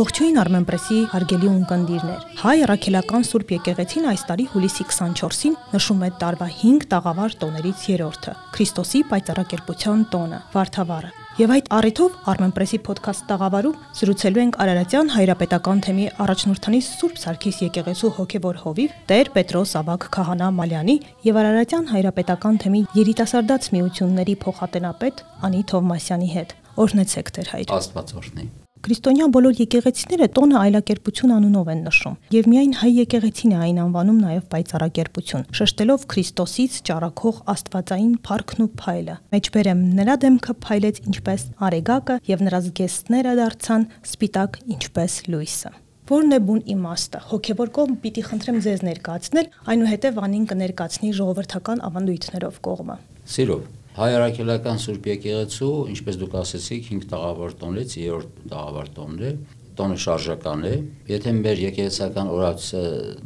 Ողջույն Armenpress-ի հարգելի ունկնդիրներ։ Հայ առաքելական Սուրբ եկեղեցին այս տարի հուլիսի 24-ին նշում է տարվա 5 տաղավար տոներից երրորդը՝ Քրիստոսի պայծառակերպության տոնը՝ Վարդավառը։ Եվ այդ առիթով Armenpress-ի ոդքասթ տաղավարում զրուցելու ենք Արարատյան հայրապետական թեմի առաջնորդանի Սուրբ Սարգիս եկեղեցու հոգևոր հովիվ Տեր Պետրոս Ավակ Քահանա Մալյանի եւ Արարատյան հայրապետական թեմի երիտասարդաց միությունների փոխատենապետ Անի Թովմասյանի հետ։ Օրհնեցեք Տեր հայր։ Աստված օրհնի։ Քրիստոնյա բոլոր եկեղեցիները տոնը այլակերպություն անունով են նշում, եւ միայն հայ եկեղեցին է այն անվանում նաեւ պայծառակերպություն, շեշտելով Քրիստոսից ճառակող Աստվածային փառքն ու փայլը։ Մեջբերեմ նրա դեմքը փայլեց ինչպես արեգակը եւ նրա զգեստները դարձան սպիտակ ինչպես լույսը որն է բուն իմաստը հոգևոր կողմ պիտի խնդրեմ ձեզ ներկայացնել այնուհետև անին կներկացնի ժողովրդական ավանդույթներով կողմը Սիրով Հայ առաքելական Սուրբ եկեղեցու, ինչպես դուք ասեցիք, 5 տաղավար տոնից 3-րդ տաղավար տոնն է, տոնը շարժական է։ Եթե մեր եկեղեցական օրացը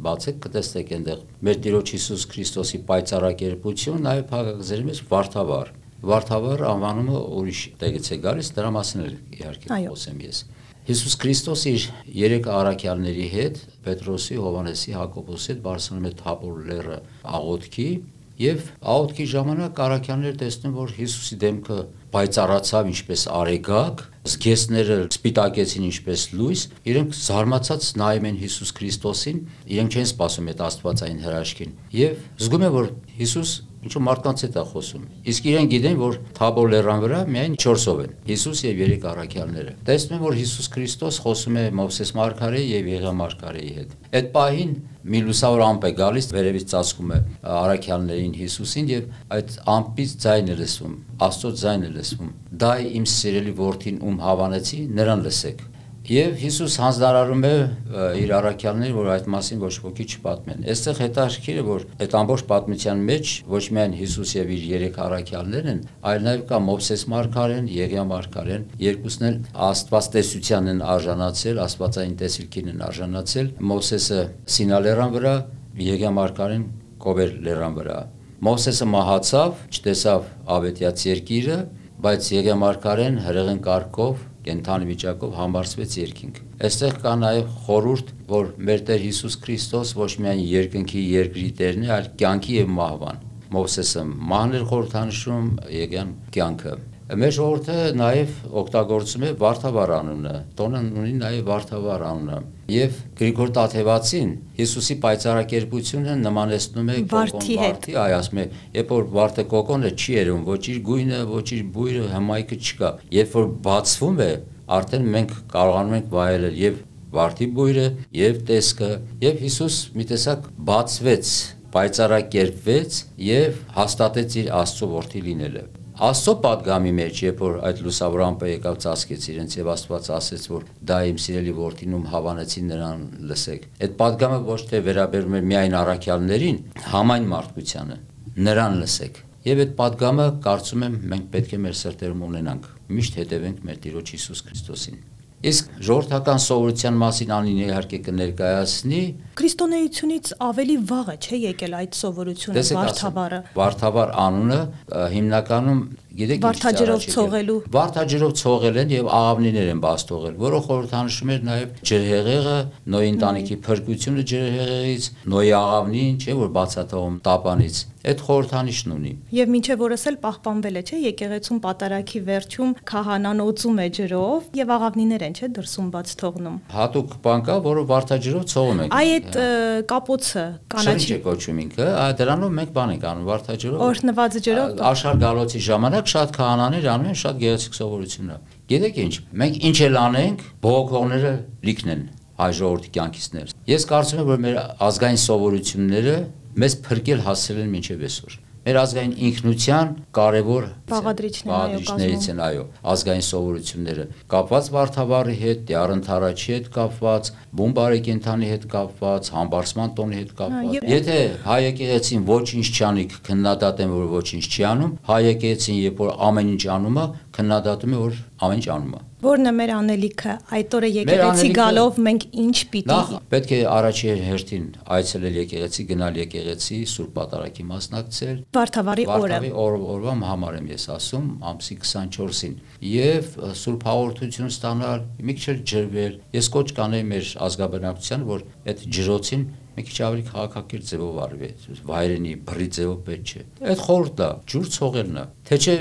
բացեք, կտեսնեք այնտեղ մեր Տիրոջ Հիսուս Քրիստոսի պայծառակերպություն, նաև փակագծերի մեջ Վարդավառ։ Վարդավառ անվանումը ուրիշ տեղից է գալիս, դրա մասին էլ իհարկե խոսեմ ես։ Հիսուս Քրիստոսը իր երեք առաքյալների հետ, Պետրոսի, Հովանեսի, Հակոբոսի հետ բարձրանում է Թաբոր լեռը աղոթքի Եվ աղոթքի ժամանակ Արաքյաններ տեսնում, որ Հիսուսի դեմքը բայծառացավ ինչպես արեգակ, զգեստները սպիտակեցին ինչպես լույս, իրենք զարմացած նայում են Հիսուս Քրիստոսին, իրենք չեն սպասում այդ Աստվածային հրաշքին։ Եվ զգում են, որ Հիսուս ինչու մարդկանց հետ է խոսում։ Իսկ իրեն գիտեն, որ Թաբոր լեռան վրա միայն 4-ով են՝ Հիսուս եւ երեք առաքյալները։ Տեսնում են, որ Հիսուս Քրիստոս խոսում է Մովսես Մարգարեի եւ Եղիա Մարգարեի հետ։ Այդ պահին մի լուսավոր ամպ է գալիս, վերևից ծածկում է առաքյալներին Հիսուսին եւ այդ ամպից ձայն է լսվում, Աստծո ձայն է լսվում։ Դա իմ սիրելի որդին, ում հավանեցի, նրան լսեք։ Եվ Հիսուս հանձնարարում է իր առաքյալներին, որ այդ մասին ոչ ոքի չպատմեն։ Այստեղ հետաքրքիր է, որ այդ ամբողջ պատմության մեջ ոչ միայն Հիսուս եւ իր երեք առաքյալներն են, այլ նաեւ կա Մովսես Մարգարեն, Եղիա Մարգարեն, երկուսն էլ Աստված տեսության են արժանացել, Աստվածային տեսիլքին են արժանացել։ Մովսեսը Սինա լեռան վրա, Եղիա Մարգարեն Կովեր լեռան վրա։ Մովսեսը մահացավ, չտեսավ Ավետյաց երկիրը, բայց Եղիա Մարգարեն հրեղեն կարգով կենթանի վիճակով համարցվեց երկինք։ Այստեղ կա նաև խորուրդ, որ մեր Տեր Հիսուս Քրիստոս ոչ միայն երկնքի երկրի Տերն է, այլ կյանքի եւ մահվան։ Մովսեսը մահն էր խորհրդանշում Եգյան կյանքը։ Մեր ժողովուրդը նաև օգտագործում է Վարդավառ անունը, տոնը ունի նաև Վարդավառ անունը։ Եվ Գրիգոր Տաթևացին Հիսուսի պայծառակերպությունը նմանեցնում է վարդի, այ ասում է, երբ որ վարդը կոկոնը չի երում, ոչ իր գույնը, ոչ իր բույրը, հմայքը չկա։ Երբ որ բացվում է, արդեն մենք կարողանում ենք վայելել եւ վարդի բույրը, եւ տեսքը, եւ Հիսուս մի տեսակ բացվեց, պայծառակերպվեց եւ հաստատեց իր Աստծո որդի լինելը։ Աստծո падգամի մեջ, երբ որ այդ լուսավորամպը եկավ ծածկեց իրենց եւ Աստված ասեց, որ դա իմ սիրելի որդին ում հավանեցին նրան լսեք։ Այդ падգամը ոչ թե վերաբերում էր միայն առաքյալներին, համայն մարդկությանը, նրան լսեք։ Եվ այդ падգամը կարծում եմ մենք պետք է մեր սրտերում ունենանք։ Միշտ հետևենք մեր Տիրոջ Հիսուս Քրիստոսին։ Իսկ ժողովրդական սովորության մասին անին իհարկե կներկայացնի Քրիստոնեությունից ավելի վաղ է, չէ, եկել այդ սովորությունը Վարդավառը։ Վարդավառ անունը հիմնականում գիտեք Վարդաջրով ցողելու Վարդաջրով ցողել են եւ աղավնիներ են բաց թողել, որը խորհրդանշում էր նաեւ ջրհեղեղը, նոյ ընտանիքի փրկությունը ջրհեղեղից, նոյ աղավնին, չէ, որ բացաթողում տապանից այդ խորհրդանիշն ունի։ Եվ մինչև որս էլ պահպանվել է, չէ, եկեղեցում պատարակի վերջում քահանան օծում է ջրով եւ աղավնիներ են, չէ, դրսում բաց թողնում։ Հատուկ բան կա, որը վարդաջրով ցողում են։ Այ այդ կապոցը կանաչի կոչում ինքը, դրանով մենք բան ենք անում վարդաջրով։ Օրհնված ջրով։ Աշխարհ գալոցի ժամանակ շատ քահանաներ անում են շատ գեղեցիկ սովորություններ։ Գիտեք ինչ, մենք ինչ էլ անենք, բողոքողները լիքն են հայ ժողովրդի կյանքիցներ։ Ես կարծում եմ, որ մեր ազգային սովորությունները մեզ փրկել հասցրել են մինչև այսօր մեր ազգային ինքնության կարևոր բաղադրիչներից են, այո, ազգային սովորությունները, կապված Վարդավառի հետ, Տիառընթարաչի հետ կապված, բուն բարեկենթանի հետ կապված, համբարձման տոնի հետ կապված։ Եթե հայ եկեղեցին ոչինչ չանի, քննադատեն, որ ոչինչ չի անում, հայ եկեղեցին երբ որ ամեն ինչ անում է, քննադատում է որ ամեն ինչ անում է Որն է մեր անելիքը այդ օրը եկեղեցի գալով մենք ինչ պիտի Նախ պետք է առաջի հերթին այցելել եկեղեցի, գնալ եկեղեցի, Սուրբ Պատարագի մասնակցել։ Վարդավառի օրը Վարդավի օր, օրվա համար եմ ես ասում, ամսի 24-ին։ Եվ Սուրբ հաղորդություն ստանալ, մի քիչ ջրվել։ Ես կոչ կանեի մեր ազգաբնակության, որ այդ ջրոցին մի քիչ ավելի քաղաքակիրթ ձևով արվի, վայրենի, բռի ձևով պետք չէ։ Այդ խորտ է, ջուր ցողելն է։ Թե չէ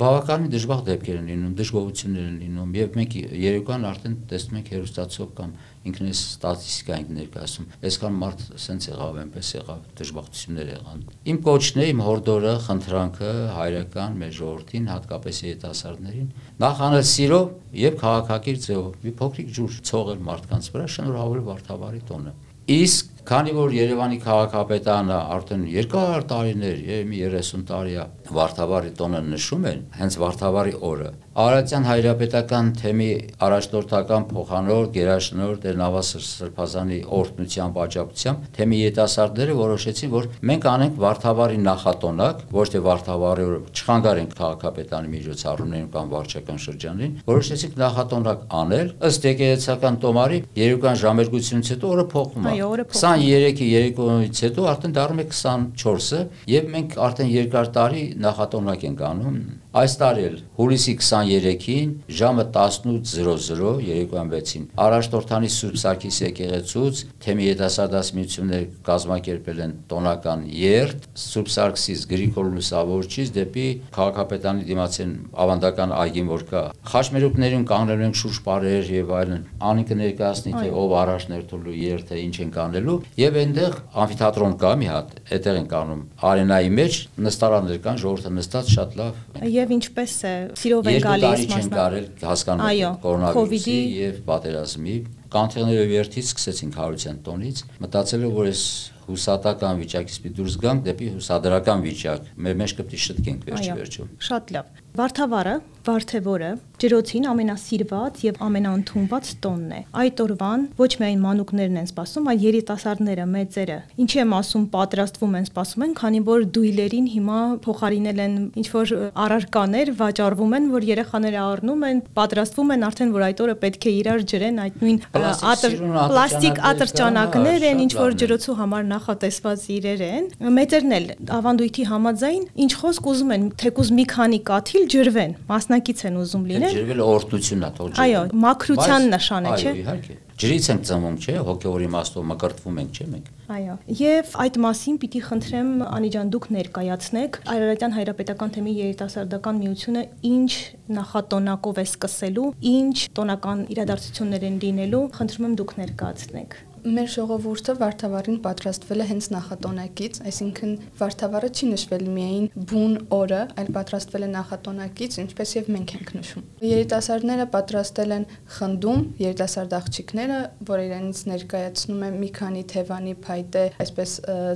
բավականին դժվար դեպքեր են լինում, դժգոհություններ են լինում, եւ մենք երեկոյան արդեն տեսնում ենք հերոստացով կամ ինքնես ստատիստիկա ենք ներկայացնում։ Այսքան մարդ սենց եղավ, այնպես եղավ, դժբախտություններ եղան։ Իմ կոչն է, իմ հորդորը, խնդրանքը հայրական մեր ժողովրդին, հատկապես երիտասարդներին, նախ անել սիրով եւ քաղաքակիրթ ձևով մի փոքրիկ ջուր ցողել մարդկանց վրա, շնորհավորել Վարդավառի տոնը։ Իսկ քանի որ Երևանի քաղաքապետարանը արդեն երկար տարիներ, եւ մի 30 տարի է Վարդավառի տոնը նշում են, հենց Վարդավառի օրը։ Արարատյան հայրապետական թեմի առաջնորդական փոխանոր Գերաշնոր Տեր-Նավասր Սրբազանի օրհնությամբ աջակցությամբ թեմի յետասարդները որոշեցին, որ մենք անենք Վարդավառի նախատոնակ, ոչ թե Վարդավառի օրը չխանգարենք քաղաքապետանի միջոցառումներին կամ վարչական շրջանին, որոշեցինք նախատոնակ անել ըստ եկեղեցական տոմարի երեկոյան ժամերգությունից հետո օրը փոխվում է։ Այո, օրը փոխվում 23-ի երեկոյից հետո արդեն դառնում է 24-ը եւ մենք արդեն երկար տարի նախատոնակ ենք անում։ Այս տարի էլ հուլիսի 23-ին ժամը 18:00 երեկոյան 6-ին Արաշտորթանի Սուրբ Սարգիս եկեղեցուց թեմի յետասարդասմիություններ կազմակերպել են տոնական երթ Սուրբ Սարգսից Գրիգոր Լուսավորչից դեպի քաղաքապետանի դիմացեն ավանդական այգին որ կա խաչմերուկներին կանգնելու են շուրջ բարեր եւ այլն անին կներկայացնի թե ով առաջ ներթելու երթը ինչ են կանելու եւ այնտեղ ամֆիթատրոն կա մի հատ այդտեղ են կանում արենայի մեջ նստարաններ կան ժողովուրդը նստած շատ լավ եւ ինչպես է սիրով են Երկու գալիս տարի չեն կարել հասկանում կորոնավիրուսի եւ պատերազմի կանթեղները վերթից սկսեցինք հարության տոնից մտածելով որ այս հուսատական վիճակից պիտի դուրս գանք դեպի հուսադրական վիճակ մեր մեջ կպիտի շտկենք վերջի վերջում շատ լավ։ Վարդավառը, Վարդևորը ջրոցին ամենասիրված եւ ամենաընդունված տոնն է։ Այդ օրվան ոչ միայն մանուկներն են սպասում, այլ երիտասարդները, մեծերը։ Ինչի եմ ասում, պատրաստվում են, սպասում են, քանի որ դույլերին հիմա փոխարինել են ինչ որ առարկաներ, վաճառվում են, որ երեխաները առնում են, պատրաստվում են արդեն, որ այդ օրը պետք է իրար ջրեն այդ նույն Պլաստիկ ատրճանակներ են, ինչ որ ջրոցու համար նախատեսված իրեր են։ Մեծերն էլ ավանդույթի համաձայն ինչ խոսք ուզում են, թեկուզ մի քանի կաթիլ ջրվեն, մասնակից են ուզում լինել։ ջրվել օրհնությունն է թող Այո, մաքրության նշան է, չէ՞։ Այո, իհարկե։ Ջրից ենք ծնվում, չէ՞, հոգեոր իմաստով մկրտվում ենք, չէ՞ մենք։ Այո։ Եվ այդ մասին պիտի խնդրեմ Անի ջան դուք ներկայացնեք Արարատյան հայրապետական թեմի երիտասարդական միությունը ինչ նախատոնակով է սկսելու, ինչ տոնական իրադարձություններ են լինելու, խնդրում եմ դուք ներկայացնեք։ Մեր ժողովուրդը Վարդավառին պատրաստվել է հենց նախատոնակից, այսինքն Վարդավառը չի նշվել միայն բուն օրը, այլ պատրաստվել է նախատոնակից, ինչպես եւ մենք ենք նշում։ Երիտասարդները պատրաստել են խնդում, երիտասարդ աղջիկները, որ իրենից ներկայացնում է մի քանի թևանի փայտե, այսպես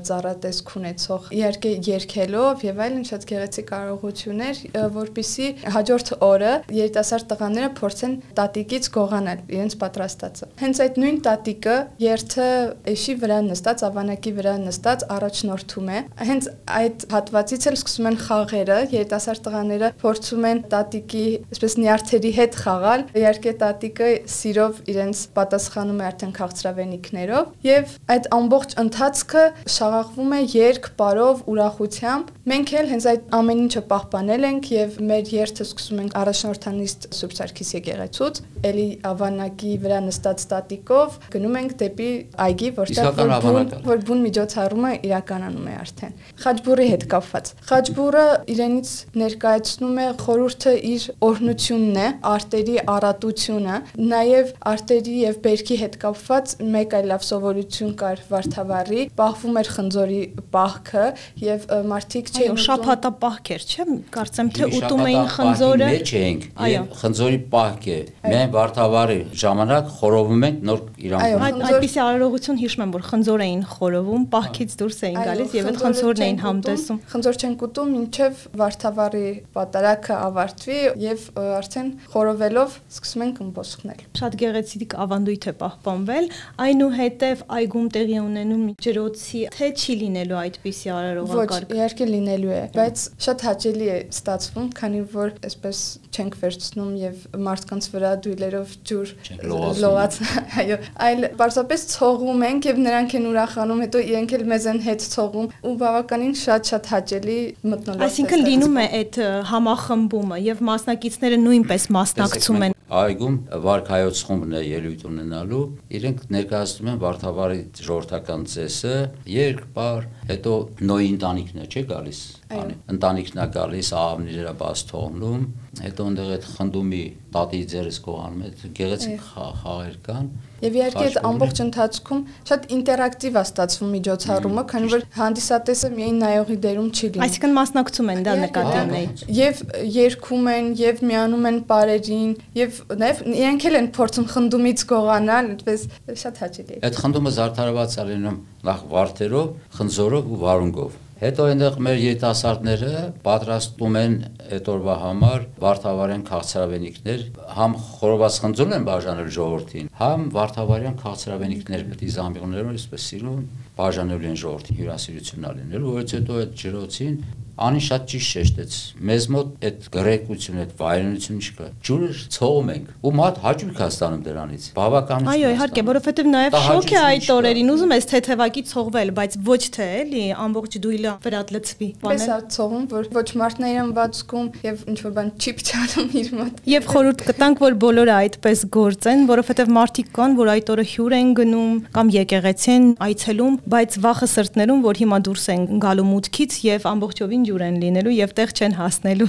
ծառատեսք ունեցող, իհարկե երկելով եւ այլն շատ գեղեցիկ կարողություններ, ը, որpիսի հաջորդ օրը երիտասարդ տղաները փորձեն տատիկից գողանալ իրենց պատրաստածը։ Հենց այդ նույն տատիկը երթը էշի վրա նստած, ավանակի վրա նստած առաջնորդում է։ Հենց այդ հատվածից էլ սկսում են խաղերը, երիտասարդ տղաները փորձում են տատիկի, այսպես նյարդերի հետ խաղալ։ Իհարկե տատիկը սիրով իրենց պատասխանում է արդեն քաղցրավենիքներով եւ այդ ամբողջ ընթացքը շաղախվում է երկ, բարով, ուրախությամբ։ Մենք էլ հենց այդ ամեն ինչը պահպանել ենք եւ մեր երթը սկսում ենք առաջնորդանիստ Սուրբ Սարգիս եկեղեցուց, ելի ավանակի վրա նստած տատիկով գնում ենք դեպի այգի, որտեղ որ բուն, որ բուն միջոցառումը իրականանում է արդեն։ Խաչբուրի հետ կապված։ Խաչբուրը իրենից ներկայացնում է խորհուրդը իր օրհնությունն է, արտերի առատությունը, նաև արտերի եւ բերքի հետ կապված մեկ այլ լավ սովորություն կար Վարդավառի, պահվում էր խնձորի պահքը եւ մարդիկ չէին շափատապահք էր, չէ՞։ Կարծեմ թե ուտում էին խնձորը։ մեջ Այո։ եւ խնձորի պահք է։ Միայն Վարդավառի ժամանակ խորովում ենք նոր Այո, իրան։ Այդպիսի արարողություն հիշում եմ, որ խնձոր էին խորովում, պահքից դուրս էին գալիս եւ այդ խնձորն էին համտեսում։ Խնձոր չեն կուտում մինչեւ Վարդավառի պատարակը ավարտվի եւ արդեն խորովելով սկսում են կմբոսխնել։ Շատ գեղեցիկ ավանդույթ է պահպանվել, այնուհետև այգում տեղի ունենում ջրոցի թե չի լինելու այդպիսի արարողակարգ։ Ոչ, իհարկե լինելու է, բայց շատ հաճելի է ստացվում, քանի որ այսպես չենք վերցնում եւ մարդկանց վրա դույլերով ջուր լողաց, այո, այլ պարզապես ցողում ենք եւ նրանք են ուրախանում, հետո իրենք էլ մեզ են հետ ցողում ու բավականին շատ-շատ հաճելի մտնոլորտ։ Այսինքն լինում է այդ համախմբումը եւ մասնակիցները նույնպես մասնակցում են այգում վարկայոց խումբն է ելույթ ունենալու, իրենք ներկայացնում են Վարդավառի ժողովրդական ծեսը, երկբար, հետո նոյի ընտանիքն է, չէ՞ գալիս։ Ընտանիքն է գալիս, աղավնիները բաց թողնում, հետո այնտեղ այդ խնդումի տատի ձերս կողանում այդ գեղեցիկ խաղեր կան Եվ իհարկե այդ ամբողջ ընթացքում շատ ինտերակտիվ է ստացվում միջոցառումը, քանի որ հանդիսատեսը միայն նայողի դերում չի լինում։ Այսինքն մասնակցում են դա նկատի ունեի։ Եվ երգում են, եւ միանում են բարերին, եւ նաեւ իրենք էլ են փորձում խնդումից գողանալ, այդպես շատ հաճելի է։ Այդ խնդումը զարդարված է լինում նախ վարդերով, խնձորով ու վարունգով Հետո այնտեղ մեր երիտասարդները պատրաստում են այդ օրվա համար Վարդավարյան քաղցրավենիքներ, համ խորոված խնձորն են բաժանել ժողովրդին, համ Վարդավարյան քաղցրավենիքներ պետք է զամբիղներով այսպես սիրուն բաժանելու են ժողովրդին հյուրասիրությունն ալինելու, որից հետո այդ ջրոցին Անի շատ ճիշտ շեշտեց։ Մեզ մոտ այդ գրեկություն, այդ վայրենություն չկա։ Ջուրը ցողում ենք ու մատ հաճույք է ստանում դրանից։ Բավական Այո, իհարկե, որովհետև նաև շոկ է այդ օրերին, ուզում ես թեթևակի ցողվել, բայց ոչ թե էլի ամբողջ դույլը վրատ լցվի։ Պես է ցողում, որ ոչ մարդն է իրեն բացկում եւ ինչ որ բան չի փչանում իր մոտ։ Եվ խորհուրդ կտանք, որ բոլորը այդպես գործեն, որովհետև մարդիկ կան, որ այդ օրը հյուր են գնում կամ եկեղեցի են այցելում, բայց վախը սրտներում, որ հիմա դուրս են գալու մուտքից եւ ամբողջովին ջուր են լինելու եւ տեղ չեն հասնելու։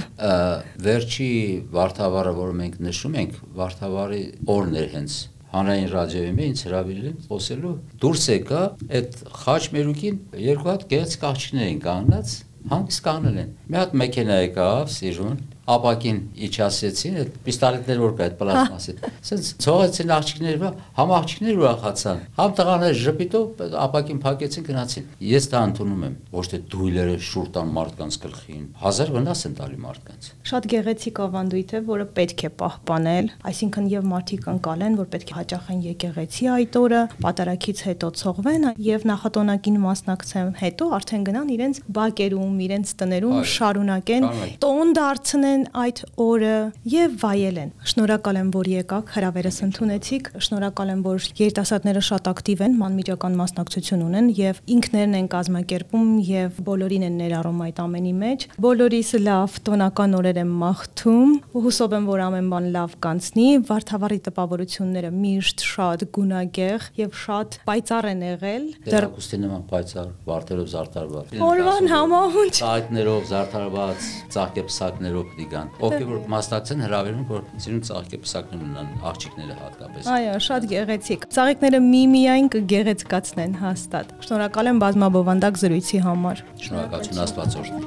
Վերջի Վարդավառը, որը մենք նշում ենք, Վարդավառի օրն էր հենց հանրային ռադիոյի մեջ ինձ հրավիրել են խոսելու դուրս եկա այդ խաչ մերուկին երկու հատ գեղեցիկ աղջիկներ են կանգնած հանգիստ կանգնել են մի հատ մեքենա եկավ սիրուն ապակին իջացեցին, այդ պիստոլետներ որ կա այդ պլաստմասի։ Սենց ցողեցին աղջիկները, համ աղջիկները ուրախացան, համ տղաները ժպիտով ապակին փակեցին գնացին։ Ես դա ընդունում եմ, ոչ թե դույլերը շուր տան մարդկանց գլխին, հազար վնաս են տալի մարդկանց։ Շատ գեղեցիկ ավանդույթ է, որը պետք է պահպանել, այսինքն եւ մարդիկ անցալեն, որ պետք է հաճախեն եկեղեցի այդ օրը, պատարակից հետո ցողվեն եւ նախատոնակին մասնակցեն, հետո արդեն գնան իրենց բակերում, իրենց տներում շարունակեն տոն դարձնեն են այդ օրը եւ վայելեն։ Շնորհակալ եմ, որ եկաք, հրավերս ընդունեցիք։ Շնորհակալ եմ, որ երիտասարդները շատ ակտիվ են, մանմիջական մասնակցություն ունեն եւ ինքներն են կազմակերպում եւ բոլորին են ներառում այդ ամենի մեջ։ Բոլորիս լավ տոնական օրեր եմ մաղթում ու հուսով եմ, որ ամեն բան լավ կանցնի։ Վարդավառի տպավորությունները միշտ շատ գունագեղ եւ շատ պայծառ են եղել։ Դեռ ուստի նման պայծառ, վարդերով զարդարված։ Օրվան համահունչ։ Ծաղիկներով զարդարված, ծաղկեպսակներով պիտի գան։ Ովքեր որ մասնակցեն հրավիրում որ սիրուն ծաղկեպսակներ ունենան աղջիկները հատկապես։ Այո, շատ գեղեցիկ։ Ծաղիկները մի-միայն կգեղեցկացնեն հաստատ։ Շնորհակալ եմ բազմաբովանդակ զրույցի համար։ Շնորհակալություն Աստված օրհնի։